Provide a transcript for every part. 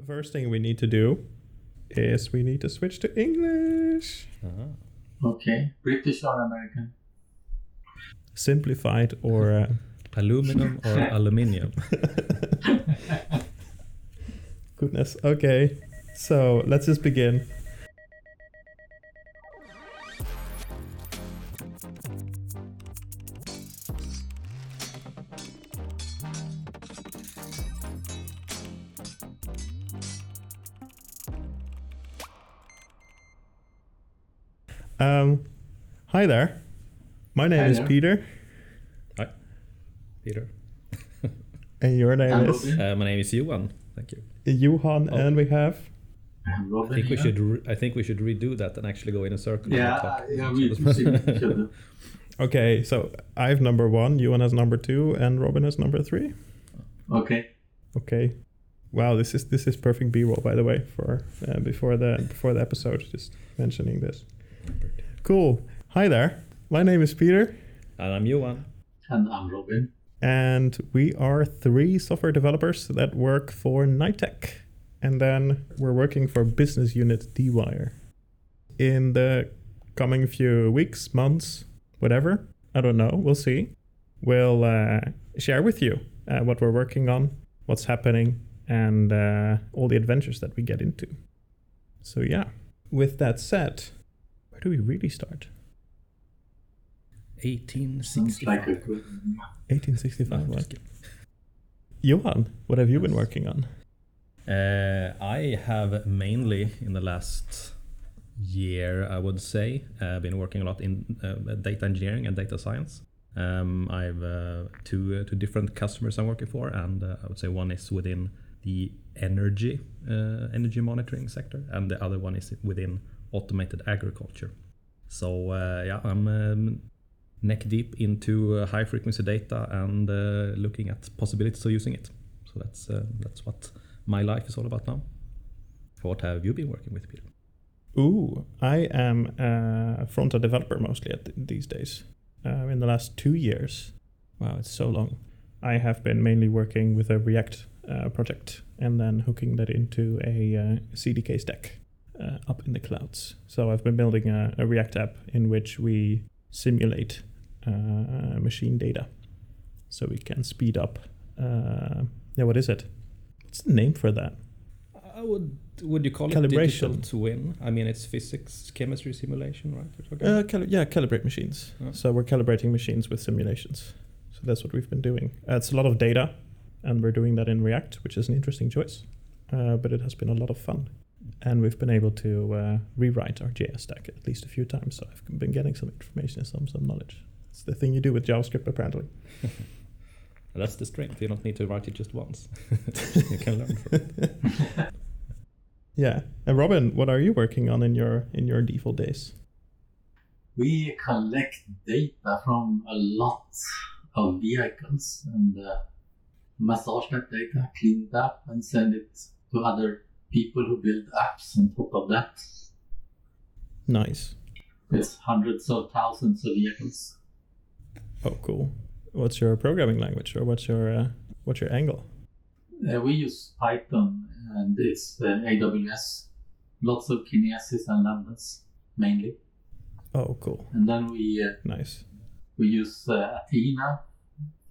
The first thing we need to do is we need to switch to English. Uh-huh. Okay. British or American? Simplified or uh, Aluminum or aluminium? goodness. Okay, so let's just begin. Hi there. My name Hi is there. Peter, Hi, Peter. and your name I'm is Uh, my name is Johan. Thank you. Johan, Oh. and we have. I'm Robin I think we here. should. Re- I think we should redo that and actually go in a circle. and Yeah, talk. yeah, we we should, we should do. Okay, so I have number one, Johan has number two, and Robin has number three. Okay. Okay. Wow, this is this is perfect B-roll, by the way, for uh, before the before the episode. Just mentioning this. Cool. Hi there. My name is Peter, And I'm Johan. And I'm Robin. and we are three software developers that work for Knightec, and then we're working for business unit DWire. In the coming few weeks, months, whatever, I don't know. We'll see. We'll uh, share with you uh, what we're working on, what's happening, and uh, all the adventures that we get into. So yeah. With that said, where do we really start? Sounds like 1865. good. 1865. No, what? Johan, what have you been working on? Uh, I have mainly in the last year, I would say, uh, been working a lot in uh, data engineering and data science. Um, I've uh, two uh, two different customers I'm working for, and uh, I would say one is within the energy uh, energy monitoring sector, and the other one is within automated agriculture. So uh, yeah, I'm um, neck deep into uh, high frequency data and uh, looking at possibilities of using it. So that's uh, that's what my life is all about now. What have you been working with, Peter? Ooh, I am a front-end developer mostly at th- these days. Uh, in the last two years, wow, it's so long. I have been mainly working with a React uh, project and then hooking that into a uh, CDK stack up in the clouds. So I've been building a, a React app in which we simulate machine data, so we can speed up. Uh, yeah, what is it? What's the name for that? I would would you call it Calibration. digital twin? I mean, it's physics, chemistry simulation, right? Uh, cali- yeah, calibrate machines. Yeah. So we're calibrating machines with simulations. So that's what we've been doing. Uh, it's a lot of data, and we're doing that in React, which is an interesting choice. Uh, but it has been a lot of fun, and we've been able to uh, rewrite our JS stack at least a few times. So I've been getting some information and some some knowledge. It's the thing you do with JavaScript, apparently. That's the strength. You don't need to write it just once. you can learn from it. Yeah. And Robin, what are you working on in your in your default days? We collect data from a lot of vehicles and uh, massage that data, clean it up, and send it to other people who build apps on top of that. Nice. It's hundreds of thousands of vehicles. Oh, cool. What's your programming language, or what's your uh, what's your angle? Uh, we use Python and it's uh, AWS. Lots of kinesis and lambdas mainly. Oh, cool. And then we uh, Nice. we use uh, Athena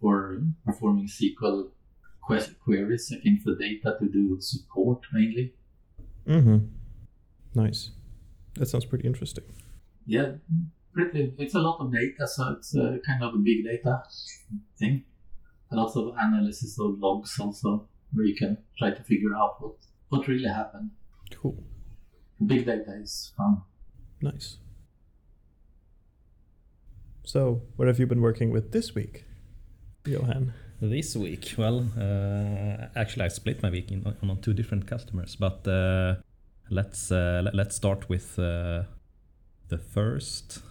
for performing SQL quest- queries against the data to do support mainly. Mm-hmm. Nice. That sounds pretty interesting. Yeah. It's a lot of data, so it's uh, kind of a big data thing. A lot of analysis of logs also, where you can try to figure out what what really happened. Cool. Big data is fun. Nice. So, what have you been working with this week, Johan? This week, well, uh, actually, I split my week in, on, on two different customers, but uh, let's uh, let, let's start with uh, the first.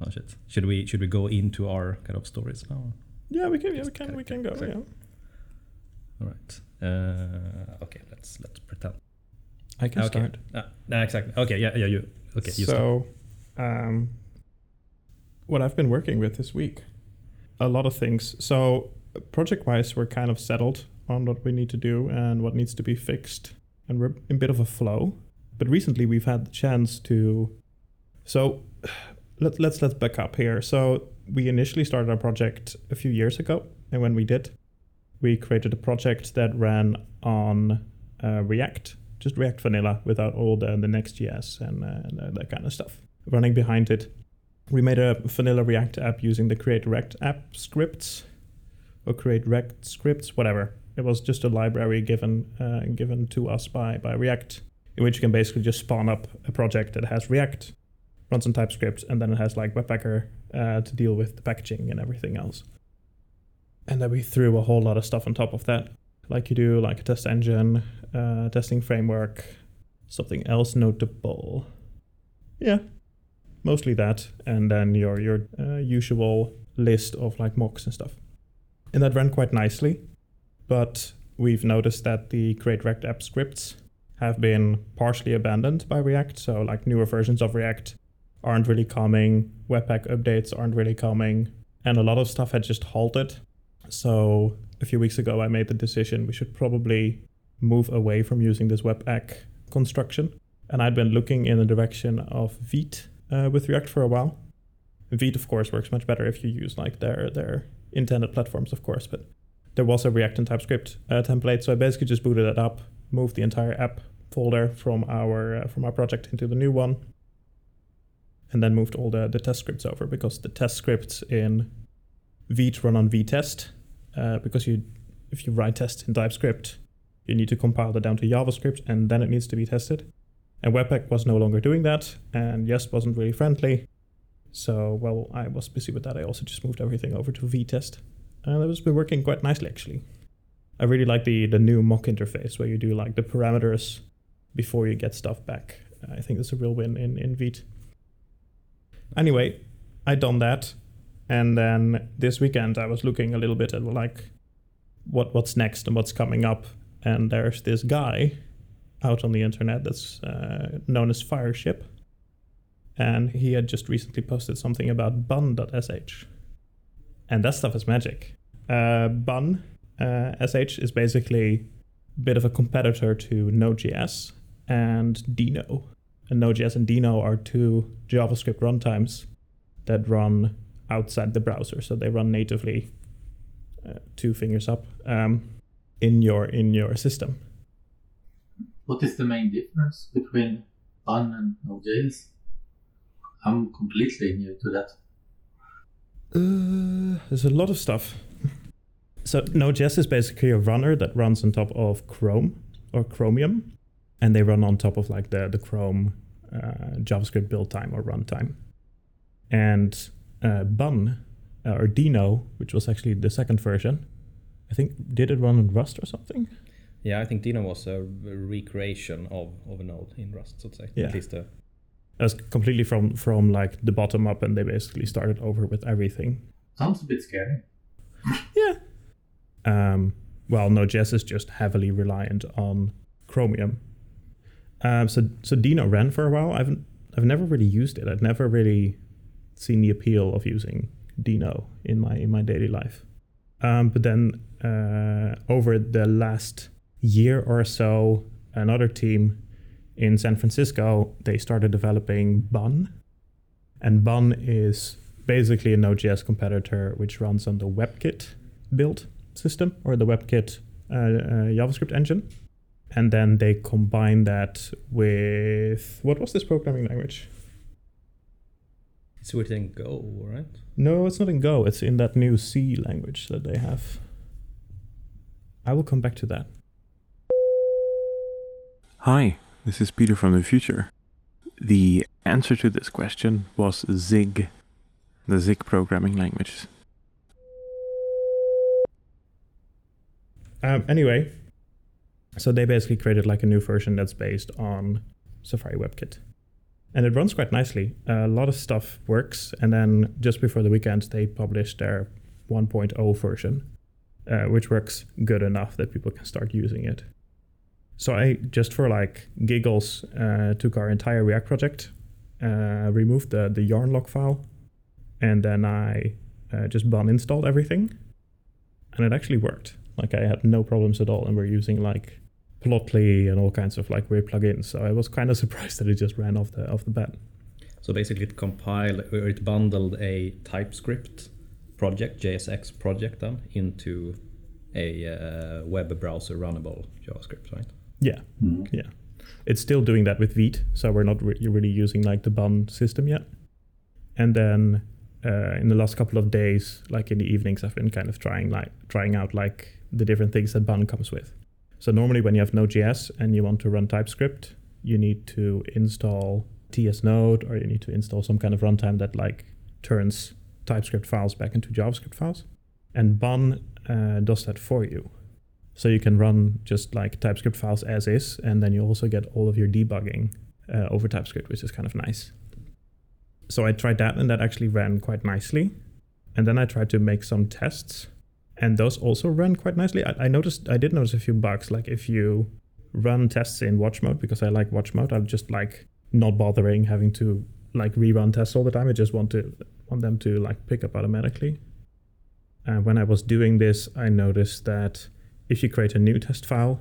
Oh shit! Should we should we go into our kind of stories now? Yeah, we can. Yeah, we can. We can go. quick. Yeah. All right. Uh, okay, let's let's pretend. I can okay. start. Uh, no, exactly. Okay, yeah, yeah, you. Okay, you start. so, um, what I've been working with this week, a lot of things. So, project wise, we're kind of settled on what we need to do and what needs to be fixed, and we're in a bit of a flow. But recently, we've had the chance to. So, let, let's let's back up here. So we initially started our project a few years ago, and when we did, we created a project that ran on uh, React, just React Vanilla, without all the the Next.js and, uh, and uh, that kind of stuff running behind it. We made a vanilla React app using the create React app scripts or create React scripts, whatever. It was just a library given uh, given to us by by React, in which you can basically just spawn up a project that has React, runs on TypeScript, and then it has like Webpacker uh, to deal with the packaging and everything else. And then we threw a whole lot of stuff on top of that, like you do, like a test engine, uh, testing framework, something else notable. Yeah, mostly that, and then your your uh, usual list of like mocks and stuff. And that ran quite nicely, but we've noticed that the create React app scripts have been partially abandoned by React. So like newer versions of React aren't really coming, Webpack updates aren't really coming, and a lot of stuff had just halted. So a few weeks ago, I made the decision we should probably move away from using this Webpack construction. And I'd been looking in the direction of Vite uh, with React for a while. Vite, of course, works much better if you use like their their intended platforms, of course. But there was a React and TypeScript uh, template, so I basically just booted it up, moved the entire app folder from our uh, from our project into the new one, and then moved all the the test scripts over because the test scripts in Vite run on Vitest uh, because you if you write test in TypeScript, you need to compile that down to JavaScript and then it needs to be tested. And Webpack was no longer doing that, and Jest wasn't really friendly. So, well, I was busy with that. I also just moved everything over to Vitest. And it has been working quite nicely, actually. I really like the, the new mock interface where you do like the parameters before you get stuff back. I think it's a real win in, in Vite. Anyway, I done that. And then this weekend I was looking a little bit at like what what's next and what's coming up. And there's this guy out on the internet that's uh, known as Fireship. And he had just recently posted something about bun.sh. And that stuff is magic. Uh, bun uh, sh is basically a bit of a competitor to Node.js and Deno. And Node.js and Deno are two JavaScript runtimes that run outside the browser. So they run natively uh, two fingers up um, in your in your system. What is the main difference between Bun and Node.js? I'm completely new to that. Uh, there's a lot of stuff. So Node.js is basically a runner that runs on top of Chrome or Chromium, and they run on top of like the the Chrome uh, JavaScript build time or runtime. And uh, Bun uh, or Deno, which was actually the second version, I think did it run on Rust or something? Yeah, I think Deno was a recreation of, of a node in Rust, so to say. Yeah. At least a, It was completely from from like the bottom up, and they basically started over with everything. Sounds a bit scary. Yeah. Um, well, Node.js is just heavily reliant on Chromium. Um, so so Deno ran for a while. I've I've never really used it. I've never really seen the appeal of using Deno in my in my daily life. Um, but then uh, over the last year or so, another team in San Francisco they started developing Bun, and Bun is basically a Node.js competitor which runs on the WebKit build system or the WebKit uh, uh, JavaScript engine. And then they combine that with what was this programming language? it's written in Go, right? No, it's not in Go. It's in that new C language that they have. I will come back to that. Hi, this is Peter from the future. The answer to this question was Zig, the Zig programming language. Um, anyway, so they basically created like a new version that's based on Safari WebKit. And it runs quite nicely. a lot of stuff works. And then just before the weekend, they published their 1.0 version, uh, which works good enough that people can start using it. So I just for like giggles uh, took our entire React project, uh, removed the the yarn log file, and then I uh, just bun installed everything, and it actually worked. Like I had no problems at all, and we're using like Plotly and all kinds of like weird plugins. So I was kind of surprised that it just ran off the off the bat. So basically, it compiled or it bundled a TypeScript project, JSX project, then into a uh, web browser runnable JavaScript, right? Yeah, Mm. yeah. It's still doing that with Vite, so we're not re- really using like the bun system yet. And then uh, in the last couple of days, like in the evenings, I've been kind of trying like trying out like the different things that bun comes with. So normally when you have Node.js and you want to run TypeScript, you need to install TS Node or you need to install some kind of runtime that like turns TypeScript files back into JavaScript files. And Bun uh, does that for you. So you can run just like TypeScript files as is, and then you also get all of your debugging uh, over TypeScript, which is kind of nice. So I tried that, and that actually ran quite nicely. And then I tried to make some tests, and those also ran quite nicely. I, I noticed, I did notice a few bugs. Like if you run tests in watch mode, because I like watch mode, I'm just like not bothering having to like rerun tests all the time. I just want to want them to like pick up automatically. And when I was doing this, I noticed that if you create a new test file,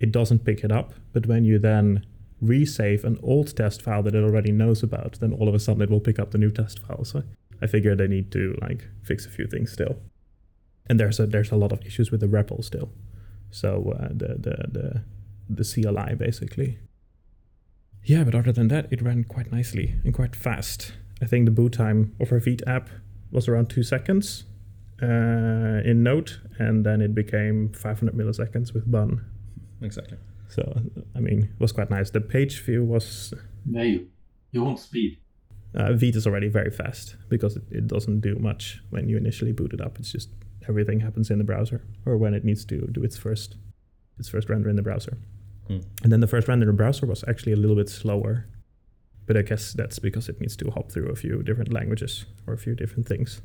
it doesn't pick it up. But when you then resave an old test file that it already knows about, then all of a sudden it will pick up the new test file. So I figured I need to like fix a few things still. And there's a there's a lot of issues with the REPL still. So uh, the the the the CLI basically. Yeah, but other than that, it ran quite nicely and quite fast. I think the boot time of our Vite app was around two seconds uh, in Node, and then it became 500 milliseconds with Bun. Exactly. So, I mean, it was quite nice. The page view was. Yeah, you, you want speed. Uh, Vite is already very fast because it, it doesn't do much when you initially boot it up. It's just everything happens in the browser or when it needs to do its first its first render in the browser. Hmm. And then the first render in the browser was actually a little bit slower. But I guess that's because it needs to hop through a few different languages or a few different things.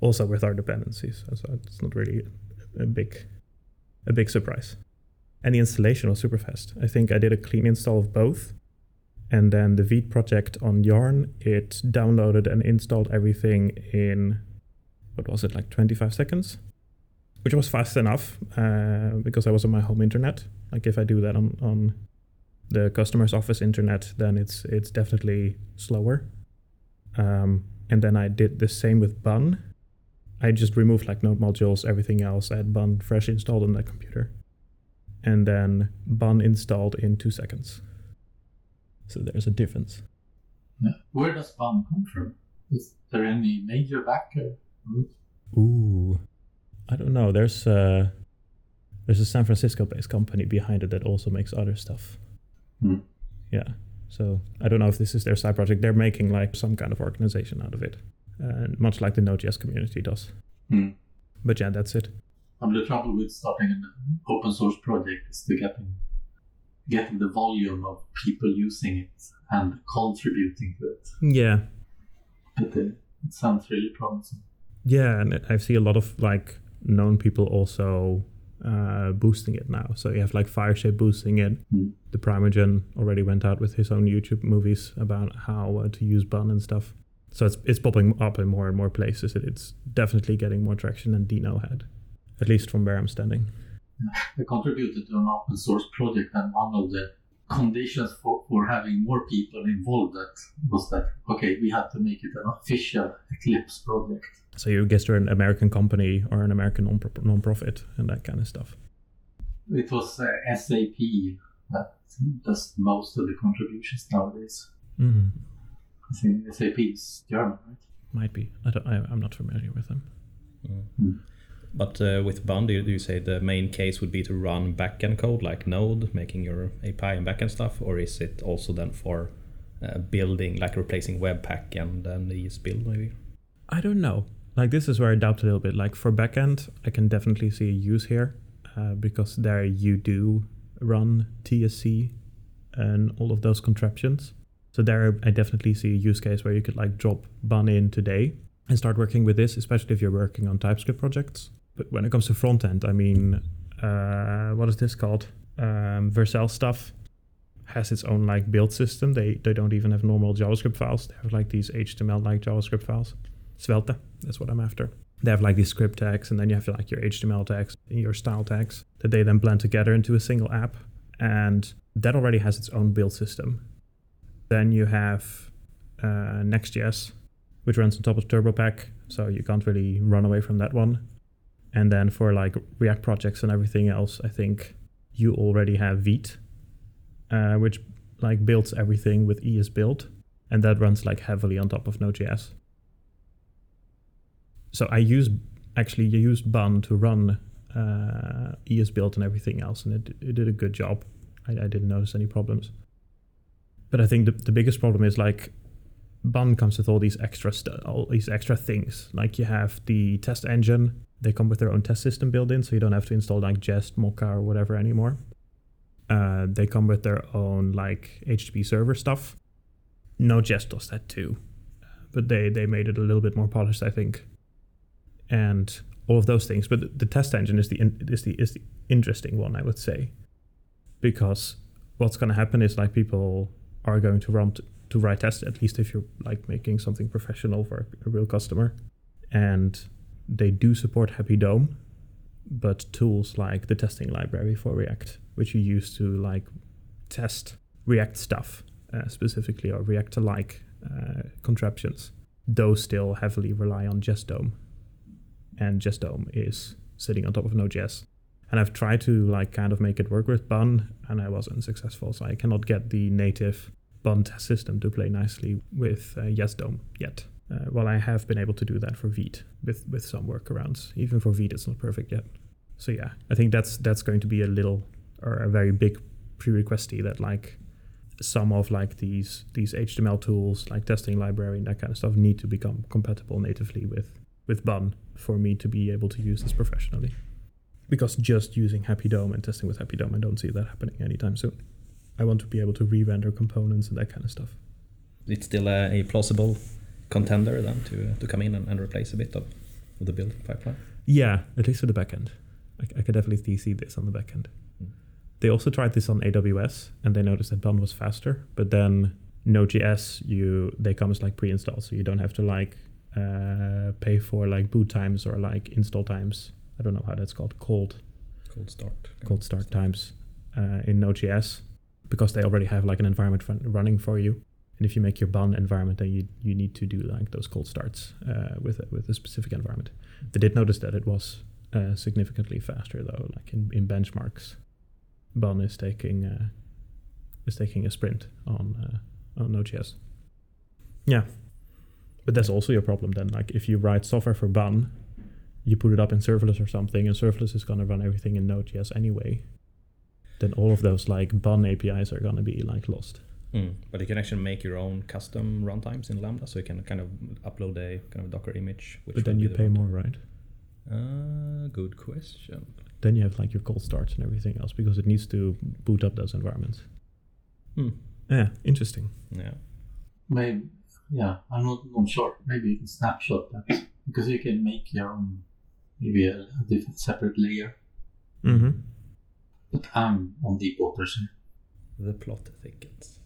Also with our dependencies. So it's not really a big a big surprise. And the installation was super fast. I think I did a clean install of both. And then the Vite project on Yarn, it downloaded and installed everything in what was it, like 25 seconds? Which was fast enough uh, because I was on my home internet. Like if I do that on, on the customer's office internet, then it's it's definitely slower. Um, and then I did the same with Bun. I just removed like node modules, everything else. I had Bun fresh installed on that computer. And then Bun installed in two seconds. So there's a difference. Where does Bun come from? Is there any major backer? Ooh, I don't know. There's uh, there's a San Francisco-based company behind it that also makes other stuff. Hmm. Yeah. So I don't know if this is their side project. They're making like some kind of organization out of it, uh, much like the Node.js community does. Hmm. But yeah, that's it. And the trouble with starting an open source project is to getting getting the volume of people using it and contributing to it. Yeah, But uh, it sounds really promising. Yeah, and I see a lot of like known people also uh, boosting it now. So you have like Fireship boosting it. Hmm. ThePrimeagen already went out with his own YouTube movies about how uh, to use Bun and stuff. So it's it's popping up in more and more places. It, it's definitely getting more traction than Deno had, at least from where I'm standing. I contributed to an open source project, and one of the conditions for, for having more people involved that was that okay, we had to make it an official Eclipse project. So you guess you're an American company or an American non non-profit and that kind of stuff. It was uh, SAP that does most of the contributions nowadays. hmm I think SAP is German, right? Might be. I don't, I, I'm not familiar with them. But uh, with Bun, do you, do you say the main case would be to run backend code like Node, making your API and backend stuff, or is it also then for uh, building, like replacing Webpack and then the ESBuild maybe? I don't know. Like this is where I doubt a little bit. Like for backend, I can definitely see a use here uh, because there you do run TSC and all of those contraptions. So there I definitely see a use case where you could like drop Bun in today and start working with this, especially if you're working on TypeScript projects. But when it comes to front end, I mean, uh, what is this called? Um, Vercel stuff has its own like build system. They they don't even have normal JavaScript files. They have like these HTML like JavaScript files. Svelte, that's what I'm after. they have like these script tags, and then you have like your HTML tags, your style tags that they then blend together into a single app, and that already has its own build system. Then you have uh, Next.js, which runs on top of TurboPack, so you can't really run away from that one. And then for like React projects and everything else, I think you already have Vite, uh, which like builds everything with ESBuild, and that runs like heavily on top of Node.js. So I use actually you used Bun to run uh, ESBuild and everything else, and it, it did a good job. I, I didn't notice any problems. But I think the, the biggest problem is like Bun comes with all these extra stu- all these extra things. Like you have the test engine; they come with their own test system built in, so you don't have to install like Jest, Mocha, or whatever anymore. Uh, they come with their own like HTTP server stuff. No Jest does that too, but they they made it a little bit more polished, I think. And all of those things, but the, the test engine is the in, is the is the interesting one, I would say, because what's going to happen is like people are going to run to write tests at least if you're like making something professional for a real customer, and they do support Happy DOM, but tools like the testing library for React, which you use to like test React stuff uh, specifically or React like uh, contraptions, those still heavily rely on Jest DOM. and Jest DOM is sitting on top of Node.js. And I've tried to like kind of make it work with Bun, and I was unsuccessful. So I cannot get the native Bun system to play nicely with uh, Jest DOM yet. Uh, I have been able to do that for Vite with with some workarounds. Even for Vite, it's not perfect yet. So yeah, I think that's that's going to be a little or a very big prerequisite that like some of like these these HTML tools like testing library and that kind of stuff need to become compatible natively with with Bun for me to be able to use this professionally. Because just using Happy DOM and testing with Happy DOM, I don't see that happening anytime soon. I want to be able to re-render components and that kind of stuff. It's still a, a plausible contender then to to come in and, and replace a bit of, of the build pipeline. Yeah, at least for the backend. I, I could definitely see this on the backend. Mm. They also tried this on AWS and they noticed that Bun was faster, but then Node.js you they come as like pre-installed, so you don't have to like uh, pay for like boot times or like install times. I don't know how that's called. Cold Cold start. cold start times uh, in Node.js because they already have like an environment run- running for you. And if you make your Bun environment, then you, you need to do like those cold starts uh, with a, with a specific environment. They did notice that it was uh, significantly faster though. Like in, in benchmarks, Bun is taking uh, is taking a sprint on uh, on Node.js. Yeah, but that's also your problem then. Like if you write software for Bun, you put it up in serverless or something, and serverless is gonna run everything in Node.js anyway. Then all of those like Bun APIs are gonna be like lost. Mm. But you can actually make your own custom runtimes in Lambda, so you can kind of upload a kind of Docker image. Which but then you the pay runtime. more, right? Uh, good question. Then you have like your cold starts and everything else because it needs to boot up those environments. Hmm. Yeah, interesting. Yeah. Maybe, yeah, I'm not, not sure. Maybe you can snapshot that because you can make your own, maybe a, a different separate layer. Mm-hmm. But I'm on deep waters here. The plot thickens.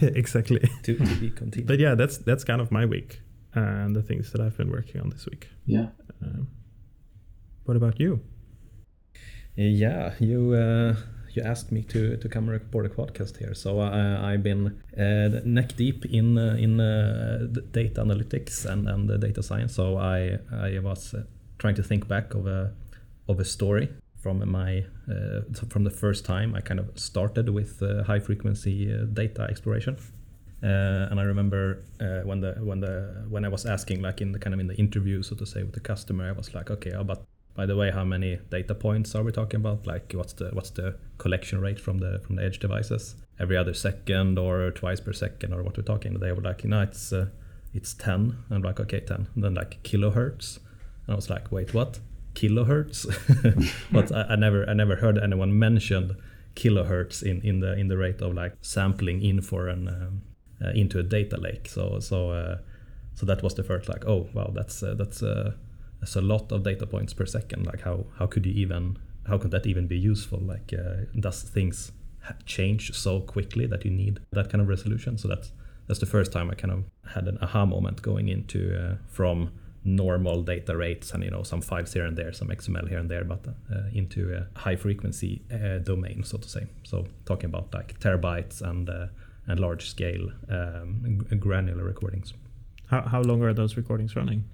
exactly. to, to be continued. But yeah, that's that's kind of my week and the things that I've been working on this week. Yeah. Um, what about you? Yeah, you uh, you asked me to to come record a podcast here, so I, I've been uh, neck deep in uh, in uh, data analytics and and uh, data science. So I I was uh, trying to think back of a of a story from my uh, from the first time I kind of started with uh, high frequency uh, data exploration. Uh, and I remember uh, when the when the when I was asking like in the kind of in the interview, so to say, with the customer, I was like, okay, but by the way, how many data points are we talking about? Like, what's the what's the collection rate from the from the edge devices? Every other second or twice per second, or what we're talking? They were like, no, it's uh, it's ten. I'm like, okay, ten. And then like kilohertz, and I was like, wait, what? Kilohertz? but I, I never I never heard anyone mention kilohertz in, in the in the rate of like sampling in for an um, uh, into a data lake. So so uh, so that was the first like oh wow that's uh, that's uh, that's a lot of data points per second. Like how how could you even how could that even be useful? Like uh, does things change so quickly that you need that kind of resolution? So that's that's the first time I kind of had an aha moment going into from normal data rates and you know some files here and there, some XML here and there, but uh, into a high frequency uh, domain, so to say. So talking about like terabytes and uh, and large scale um, granular recordings. How how long are those recordings running?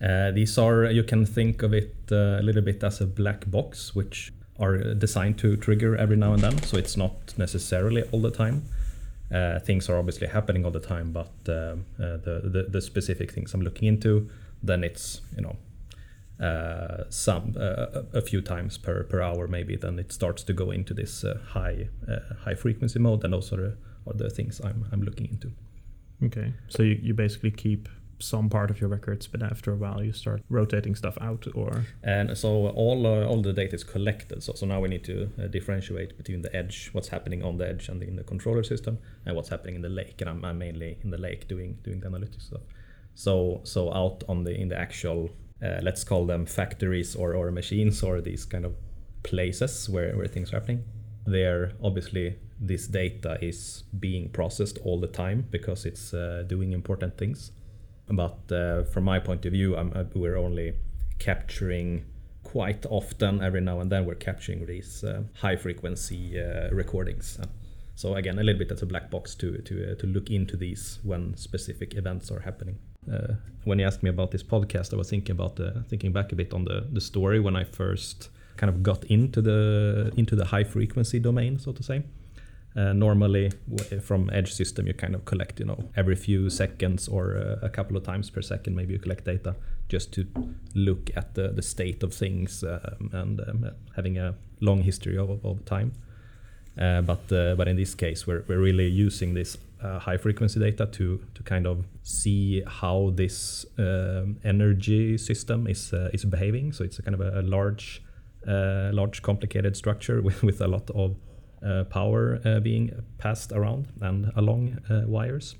Uh, these are you can think of it uh, a little bit as a black box, which are designed to trigger every now and then. So it's not necessarily all the time. Uh, things are obviously happening all the time, but um, the, the, the specific things I'm looking into, then it's you know uh, some uh, a few times per, per hour maybe. Then it starts to go into this uh, high uh, high frequency mode, and those are the, are the things I'm I'm looking into. Okay, so you, you basically keep some part of your records, but after a while you start rotating stuff out, or And so all uh, all the data is collected. So, so now we need to uh, differentiate between the edge, what's happening on the edge and in the controller system, and what's happening in the lake. And I'm, I'm mainly in the lake doing doing the analytics stuff. So so out on the in the actual uh, let's call them factories or, or machines or these kind of places where, where things are happening. There obviously this data is being processed all the time because it's uh, doing important things. But uh, from my point of view, I'm, uh, we're only capturing quite often, every now and then, we're capturing these uh, high frequency uh, recordings. So again, a little bit as a black box to to uh, to look into these when specific events are happening. Uh, when you asked me about this podcast, I was thinking about the, thinking back a bit on the the story when I first kind of got into the into the high frequency domain, so to say. Uh, normally, from Edge system, you kind of collect, you know, every few seconds or uh, a couple of times per second, maybe you collect data just to look at the, the state of things um, and um, having a long history of, of time. Uh, but uh, but in this case, we're, we're really using this uh, high frequency data to to kind of see how this um, energy system is uh, is behaving. So it's a kind of a, a large uh, large complicated structure with, with a lot of uh, power uh, being passed around and along uh, wires.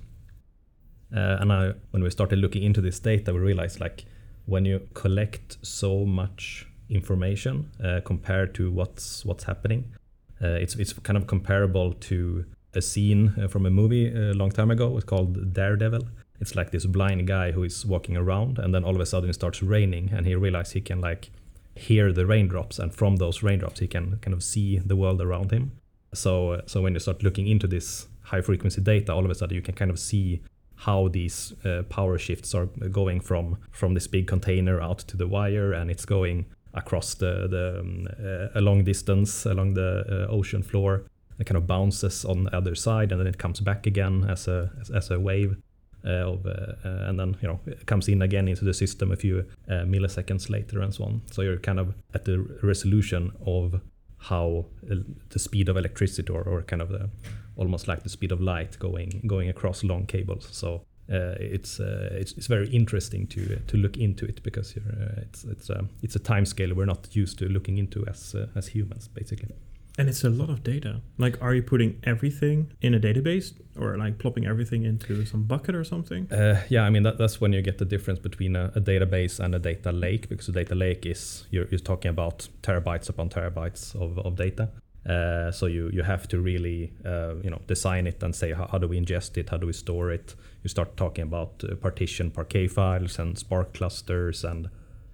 And I, when we started looking into this data, we realized like when you collect so much information compared to what's what's happening, it's it's kind of comparable to a scene uh, from a movie a long time ago. It's called Daredevil. It's like this blind guy who is walking around, and then all of a sudden it starts raining, and he realizes he can like hear the raindrops, and from those raindrops he can kind of see the world around him. So uh, so when you start looking into this high frequency data, all of a sudden you can kind of see how these uh, power shifts are going from from this big container out to the wire, and it's going across the the um, uh, a long distance along the uh, ocean floor. It kind of bounces on the other side, and then it comes back again as a as, as a wave. Uh, of, uh, uh, and then you know it comes in again into the system a few uh, milliseconds later and so on. So you're kind of at the resolution of how uh, the speed of electricity or, or kind of the almost like the speed of light going going across long cables. So uh, it's, uh, it's it's very interesting to to look into it because uh, it's it's um, it's a time scale we're not used to looking into as uh, as humans basically. And it's a lot of data. Like, are you putting everything in a database, or like plopping everything into some bucket or something? Uh, yeah, I mean that, that's when you get the difference between a, a database and a data lake because a data lake is you're, you're talking about terabytes upon terabytes of, of data. Uh, so you you have to really uh, you know design it and say how, how do we ingest it, how do we store it. You start talking about uh, partition Parquet files and Spark clusters, and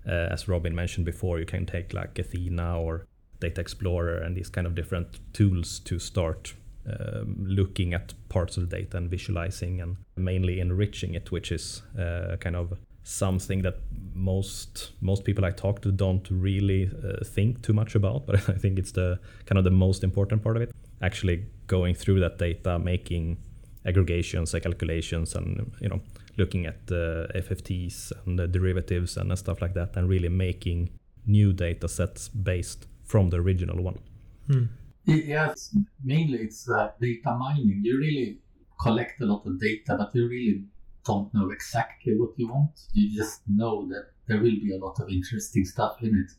uh, as Robin mentioned before, you can take like Athena or Data Explorer and these kind of different tools to start um, looking at parts of the data and visualizing and mainly enriching it, which is uh, kind of something that most most people I talk to don't really uh, think too much about. But I think it's the kind of the most important part of it. Actually, going through that data, making aggregations, and calculations, and you know, looking at the FFTs and the derivatives and stuff like that, and really making new data sets based from the original one. Hmm. Yes, mainly it's uh, data mining. You really collect a lot of data, but you really don't know exactly what you want. You just know that there will be a lot of interesting stuff in it.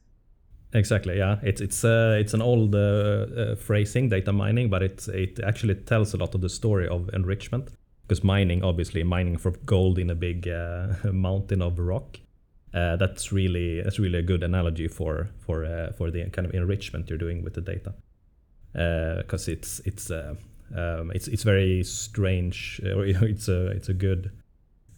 Exactly. Yeah, it's it's uh, it's an old uh, uh, phrasing, data mining, but it it actually tells a lot of the story of enrichment. Because mining, obviously, mining for gold in a big uh, mountain of rock, uh, that's really that's really a good analogy for for uh, for the kind of enrichment you're doing with the data. Because it's it's um, it's it's very strange, or you know, it's a it's a good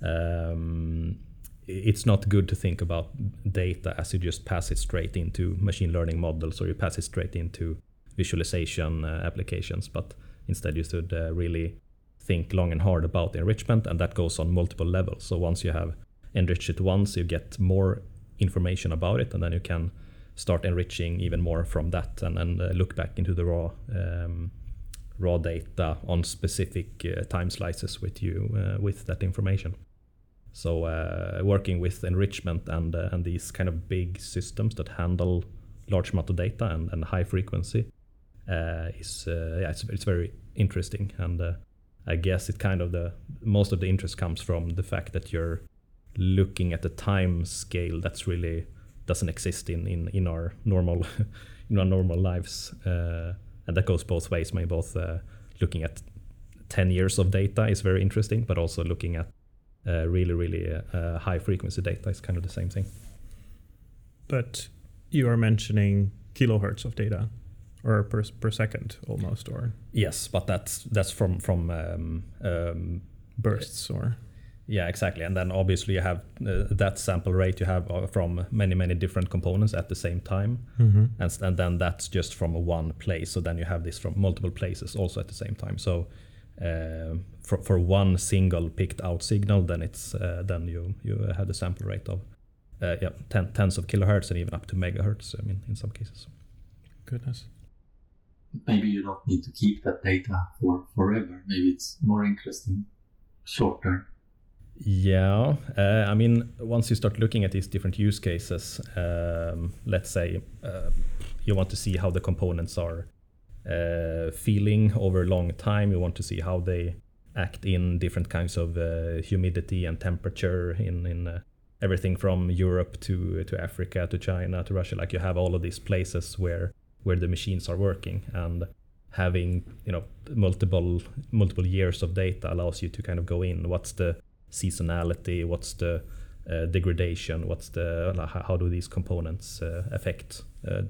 um, it's not good to think about data as you just pass it straight into machine learning models or you pass it straight into visualization uh, applications, but instead you should uh, really think long and hard about enrichment, and that goes on multiple levels. So once you have enriched it once, you get more information about it, and then you can start enriching even more from that, and then uh, look back into the raw um, raw data on specific uh, time slices with you uh, with that information. So uh, working with enrichment and uh, and these kind of big systems that handle large amount of data and, and high frequency uh, is yeah it's, it's very interesting and I guess it kind of the most of the interest comes from the fact that you're looking at the time scale that's really doesn't exist in in, in our normal in our normal lives uh, and that goes both ways. Maybe both looking at 10 years of data is very interesting, but also looking at uh, really, really uh, high frequency data is kind of the same thing. But you are mentioning kilohertz of data, or per per second almost, or yes, but that's that's from from um, um, bursts or yeah exactly and then obviously you have uh, that sample rate you have uh, from many many different components at the same time mm-hmm. and, and then that's just from one place so then you have this from multiple places also at the same time so uh, for, for one single picked out signal, then it's uh, then you you have the sample rate of uh, yeah ten, tens of kilohertz and even up to megahertz. I mean, in some cases. Goodness. Maybe you don't need to keep that data for forever. Maybe it's more interesting short term. Yeah, uh, I mean, once you start looking at these different use cases, um, let's say uh, you want to see how the components are uh, feeling over a long time. You want to see how they act in different kinds of uh, humidity and temperature in in uh, everything from Europe to to Africa to China to Russia. Like you have all of these places where where the machines are working and having you know multiple multiple years of data allows you to kind of go in what's the seasonality what's the uh, degradation what's the how do these components uh, affect uh,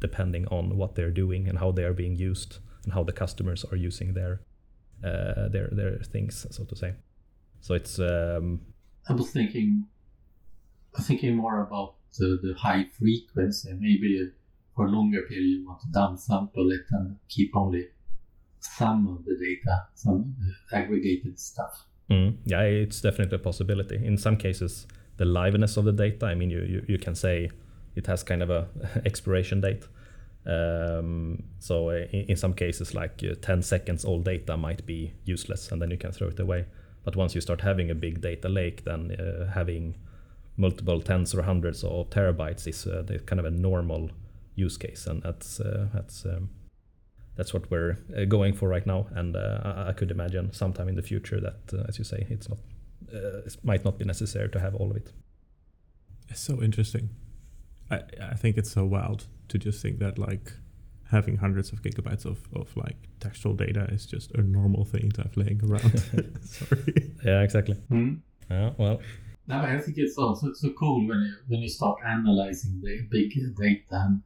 depending on what they're doing and how they are being used and how the customers are using their their their things, so to say. So it's. Um, I was thinking, thinking more about the, the high frequency. Maybe for a longer period you want to downsample it and keep only some of the data, some aggregated stuff. Mm, yeah, it's definitely a possibility. In some cases, the liveness of the data. I mean, you you, you can say it has kind of a expiration date. Um, so uh, in, in, some cases, like uh, 10 seconds old data might be useless, and then you can throw it away. But once you start having a big data lake, then uh, having multiple tens or hundreds of terabytes is uh, kind of a normal use case, and that's uh, that's um, that's what we're uh, going for right now. And I, I, could imagine sometime in the future that, as you say, it's not it might not be necessary to have all of it. It's so interesting. I, I think it's so wild to just think that like having hundreds of gigabytes of, of like textual data is just a normal thing to have laying around. Sorry. Yeah, exactly. Mm. Yeah, well. No, I think it's also so cool when you when you start analyzing the big data and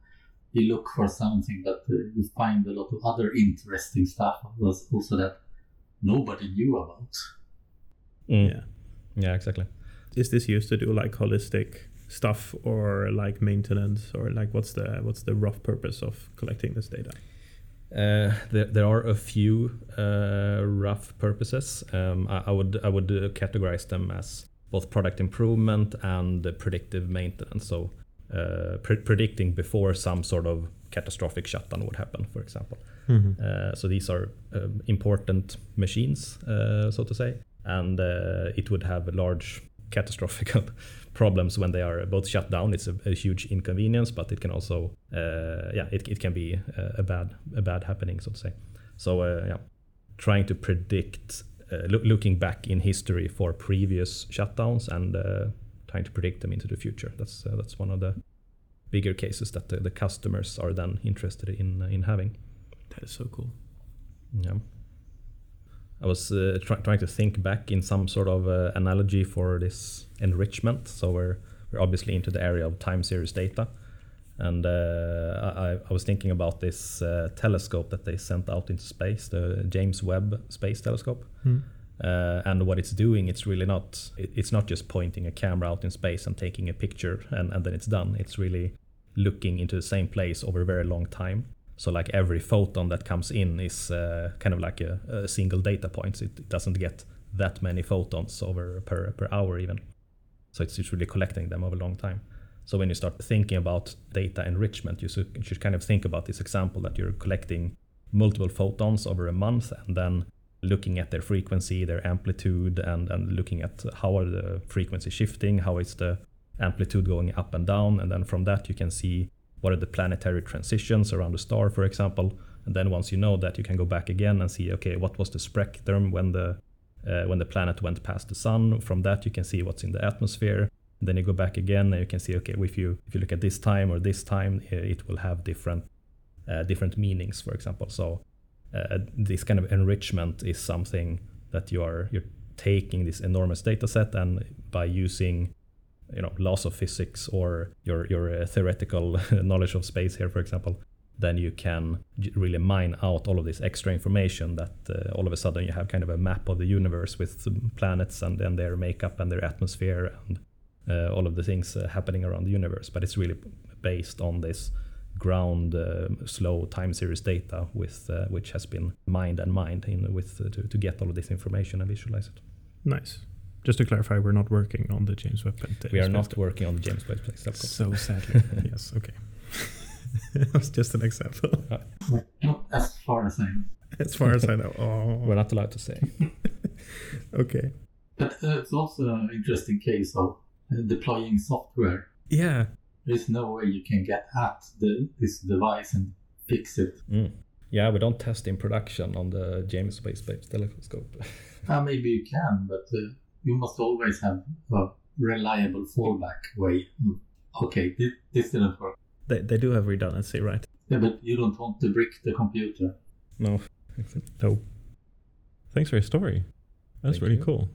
you look for something that uh, you find a lot of other interesting stuff was also that nobody knew about. Mm. Yeah. Yeah, exactly. Is this used to do like holistic stuff or like maintenance or like what's the what's the rough purpose of collecting this data? Uh, there, there are a few uh, rough purposes. Um, I, I, would I would uh, categorize them as both product improvement and predictive maintenance. So uh, pre- predicting before some sort of catastrophic shutdown would happen, for example. Mm-hmm. Uh, so these are um, important machines, uh, so to say, and it would have a large catastrophic problems when they are both shut down. It's a, a huge inconvenience, but it can also, uh, yeah, it, it can be a, a, bad a bad happening, so to say. So uh, yeah, trying to predict, uh, lo- looking back in history for previous shutdowns and uh, trying to predict them into the future. That's uh, that's one of the bigger cases that the, the customers are then interested in in having. That is so cool. Yeah. I was uh, try- trying to think back in some sort of uh, analogy for this enrichment. So we're we're obviously into the area of time series data, and uh, I, I, was thinking about this uh, telescope that they sent out into space, the James Webb Space Telescope, hmm. Uh, and what it's doing, it's really not. It's not just pointing a camera out in space and taking a picture and, and then it's done. It's really looking into the same place over a very long time. So like every photon that comes in is uh, kind of like a, a single data point. It, it doesn't get that many photons over per per hour even. So it's just really collecting them over a long time. So when you start thinking about data enrichment, you should, you should kind of think about this example that you're collecting multiple photons over a month and then looking at their frequency, their amplitude, and, and looking at how are the frequency shifting, how is the amplitude going up and down, and then from that you can see what are the planetary transitions around the star, for example. And then once you know that, you can go back again and see, okay, what was the spectrum when the uh, when the planet went past the sun? From that, you can see what's in the atmosphere. Then you go back again, and you can see, okay, if you if you look at this time or this time, it will have different uh, different meanings, for example. So uh, this kind of enrichment is something that you are you're taking this enormous data set and by using you know laws of physics or your your uh, theoretical knowledge of space here for example then you can really mine out all of this extra information that uh, all of a sudden you have kind of a map of the universe with planets and then their makeup and their atmosphere and uh, all of the things uh, happening around the universe. But it's really based on this ground uh, slow time series data with uh, which has been mined and mined in with uh, to, to get all of this information and visualize it Nice. Just to clarify, we're not working on the James Webb Space we are not working on the james webb space telescope So sadly, yes. Okay. that was just an example. Not as far as I know. As far as I know. Oh, we're not allowed to say okay. But uh, it's also an interesting case of uh, deploying software. Yeah. There's no way you can get at the, this device and fix it. Mm. Yeah, we don't test in production on the James Webb Space Telescope. Uh, maybe you can, but uh, you must always have a reliable fallback way. Okay, this, this didn't work. They, they do have redundancy, right? Yeah, but you don't want to brick the computer. no. No. Thanks for your story. That's Thank really you. cool.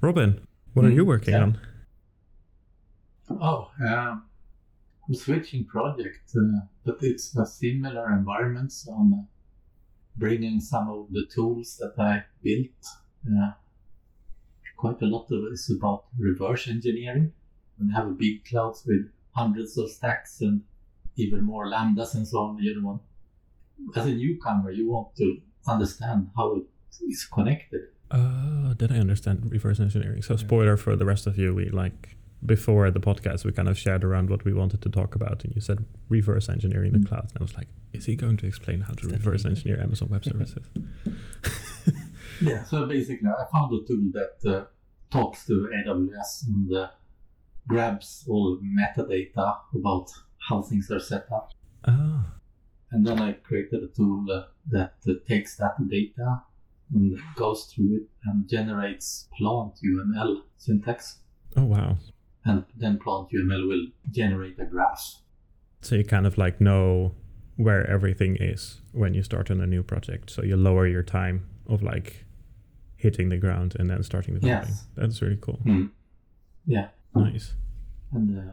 Robin, what are Mm, you working yeah. on? Oh, I'm switching project, uh, but it's a similar environment. So I'm uh, bringing some of the tools that I built. Uh, quite a lot of it is about reverse engineering. When you have a big clouds with hundreds of stacks and even more lambdas and so on, you don't as a newcomer, you want to understand how it is connected. Uh, did I understand reverse engineering? So, spoiler for the rest of you, we like before the podcast, we kind of shared around what we wanted to talk about, and you said reverse engineering the Mm. cloud, and I was like, is he going to explain how to Is reverse engineer Amazon Web Services? Yeah. So basically, I found a tool that uh, talks to AWS and uh, grabs all metadata about how things are set up. Ah, And then I created a tool uh, that uh, takes that data and goes through it and generates plant UML syntax. oh wow. And then PlantUML will generate a graph. So you kind of like know where everything is when you start on a new project. So you lower your time of like hitting the ground and then starting developing. Yes. That's really cool. Hmm. Yeah. Nice. And uh,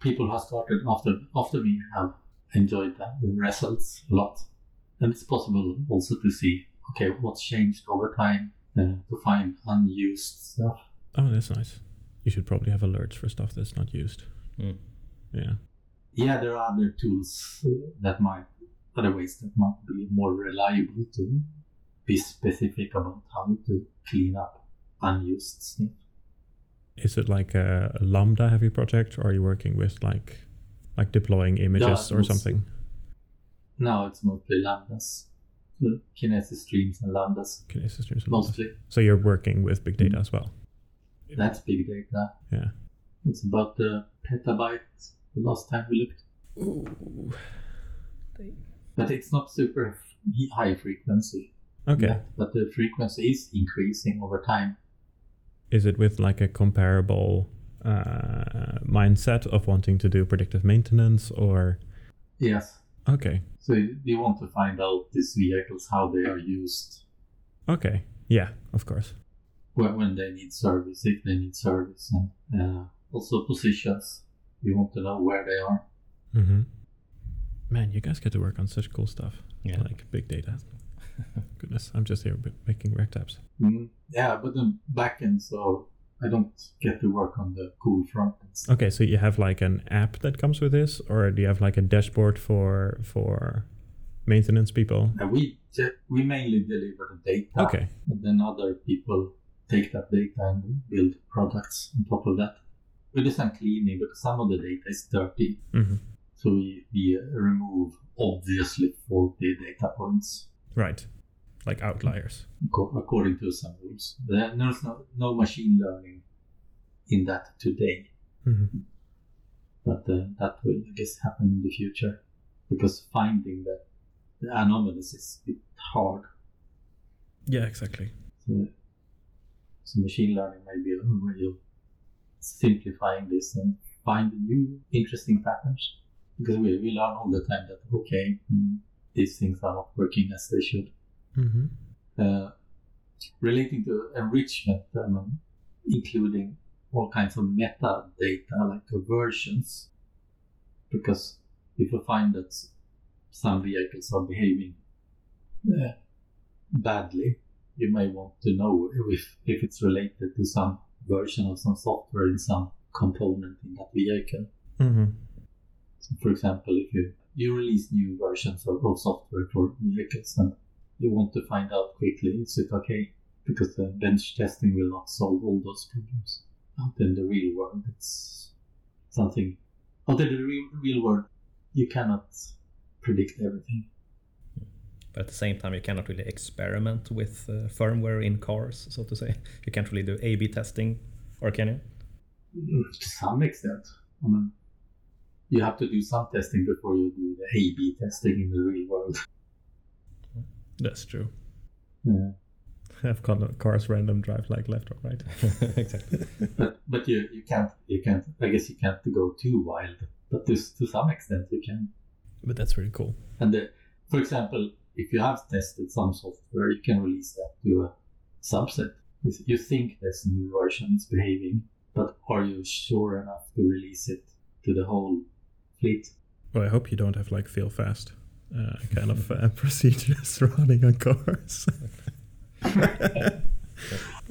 people who have started after after me have enjoyed that, the results a lot. And it's possible also to see, okay, what's changed over time uh, to find unused stuff. Oh, that's nice. You should probably have alerts for stuff that's not used. Mm. Yeah. Yeah, there are other tools uh, that might, other ways that might be more reliable to be specific about how to clean up unused stuff. Is it like a, a Lambda heavy project, or are you working with like like deploying images or something? Now it's mostly lambdas, the Kinesis streams and lambdas Kinesis streams and Lambdas. mostly. So you're working with big data as well. That's big data. Yeah. It's about the petabyte the last time we looked. Ooh. But it's not super high frequency. Okay. yet, But the frequency is increasing over time. Is it with like a comparable uh, mindset of wanting to do predictive maintenance, or Yes. okay, So you want to find out these vehicles, how they are used, okay, yeah, of course. When, when they need service, if they need service, and uh, also positions. You want to know where they are. Mm-hmm. Man, you guys get to work on such cool stuff, Yeah. like big data. Goodness, I'm just here making React apps. Mm, yeah, but then backend, so I don't get to work on the cool front ends. Okay, so you have like an app that comes with this, or do you have like a dashboard for for maintenance people? And we we mainly deliver the data, Okay, and then other people take that data and build products on top of that. We do some cleaning because some of the data is dirty, hmm so we, we uh, remove obviously faulty data points right, like outliers. according to some rules. There's no, no machine learning in that today, hmm but uh, that will, I guess, happen in the future because finding the, the anomalies is a bit hard. Yeah, exactly. So, so machine learning might be a way of simplifying this and find new interesting patterns. Because we, we learn all the time that, okay, mm, these things are not working as they should. hmm Uh, relating to enrichment, um, including all kinds of metadata like versions. Because if you find that some vehicles are behaving uh, badly, you may want to know if, if it's related to some version of some software in some component in that vehicle. hmm So for example, if you, you release new versions of, of software for vehicles and you want to find out quickly, is it okay? Because the bench testing will not solve all those problems. Out in the real world, it's something. Out in the real, real world, you cannot predict everything. But at the same time, you cannot really experiment with uh, firmware in cars, so to say. You can't really do A/B testing, or can you? Mm, To some extent, I mean, you have to do some testing before you do the A/B testing in the real world. That's true. Yeah. Have cars random drive like left or right. exactly. but but you you can't you can't I guess you can't go too wild. But to to some extent you can. But that's really cool. And the, for example, if you have tested some software, you can release that to a subset. If You think this new version is behaving, but are you sure enough to release it to the whole fleet? Well, I hope you don't have like fail fast uh, kind of uh, procedures running on cars.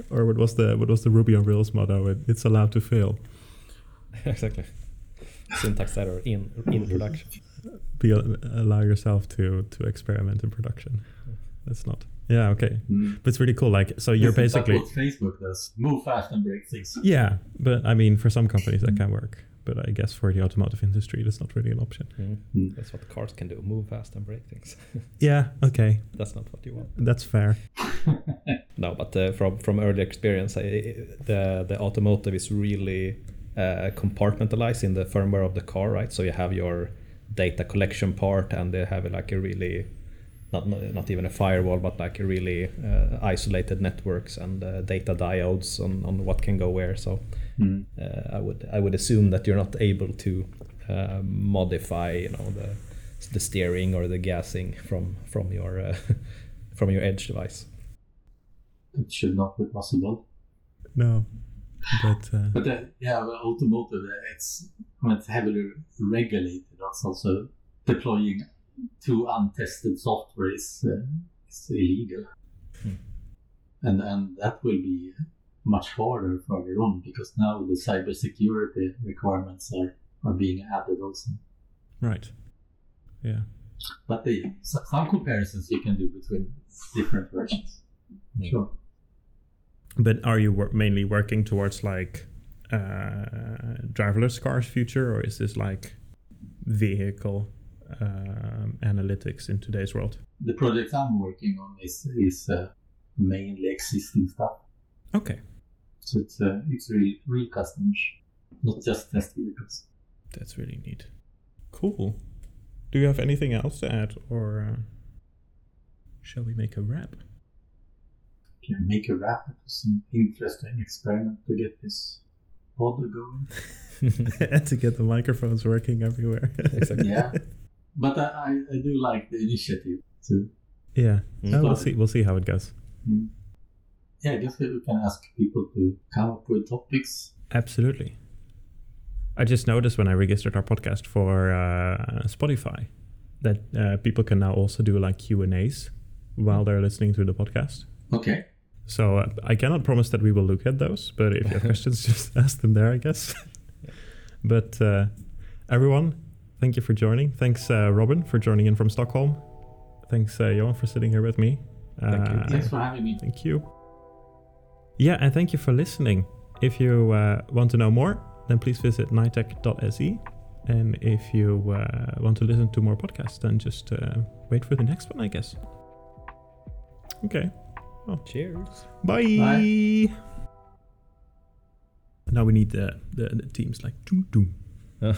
or what was the what was the Ruby on Rails motto? It, it's allowed to fail. exactly. Syntax error in in production. Be allow yourself to to experiment in production. That's not. Yeah. Okay. But it's really cool. Like, so you're Isn't basically. what Facebook does. Move fast and break things. Yeah, but I mean, for some companies that can work. But I guess for the automotive industry, that's not really an option. Mm. Mm. That's what cars can do: move fast and break things. Yeah. Okay. That's not what you want. That's fair. No, but uh, from from early experience, I, the the automotive is really uh, compartmentalized in the firmware of the car, right? So you have your data collection part, and they have like a really not not, not even a firewall, but like a really uh, isolated networks and uh, data diodes on, on what can go where. So Mm. uh, I would I would assume that you're not able to uh, modify, you know, the the steering or the gassing from from your uh, from your edge device. It should not be possible. No. But uh, But uh, yeah, well, automotive, it's it's heavily regulated. Also deploying to untested software is, uh, is illegal, Hmm. and and that will be much harder further on because now the cybersecurity requirements are are being added also. right. Yeah. But the some comparisons you can do between different versions. Sure. But are you wor- mainly working towards like uh, driverless cars future, or is this like vehicle um, analytics in today's world? The project I'm working on is is uh, mainly existing stuff. Okay, So it's uh, it's real real customers, not just test vehicles. that's really neat. Cool. Do you have anything else to add, or uh, shall we make a wrap? Can make a wrap. It was an interesting experiment to get this pod going. and to get the microphones working everywhere. Exactly. Yeah, but I, I, I do like the initiative too. yeah. Mm. Uh, we'll see. We'll see how it goes. Mm. Yeah, I guess we can ask people to come up with topics. Absolutely. I just noticed when I registered our podcast for uh, Spotify that uh, people can now also do like Q and A's while they're listening to the podcast. Okay. So uh, I cannot promise that we will look at those, but if you have questions, just ask them there, I guess. but uh, everyone, thank you for joining. Thanks, uh, Robin, for joining in from Stockholm. Thanks, uh, Johan, for sitting here with me. Thank you. Uh, Thanks for having me. Thank you. Yeah, and thank you for listening. If you uh, want to know more, then please visit knightec.se. And if you uh, want to listen to more podcasts, then just uh, wait for the next one, I guess. Okay. Cheers. Bye. Bye. Now we need the, the, the teams like doom doom. Uh,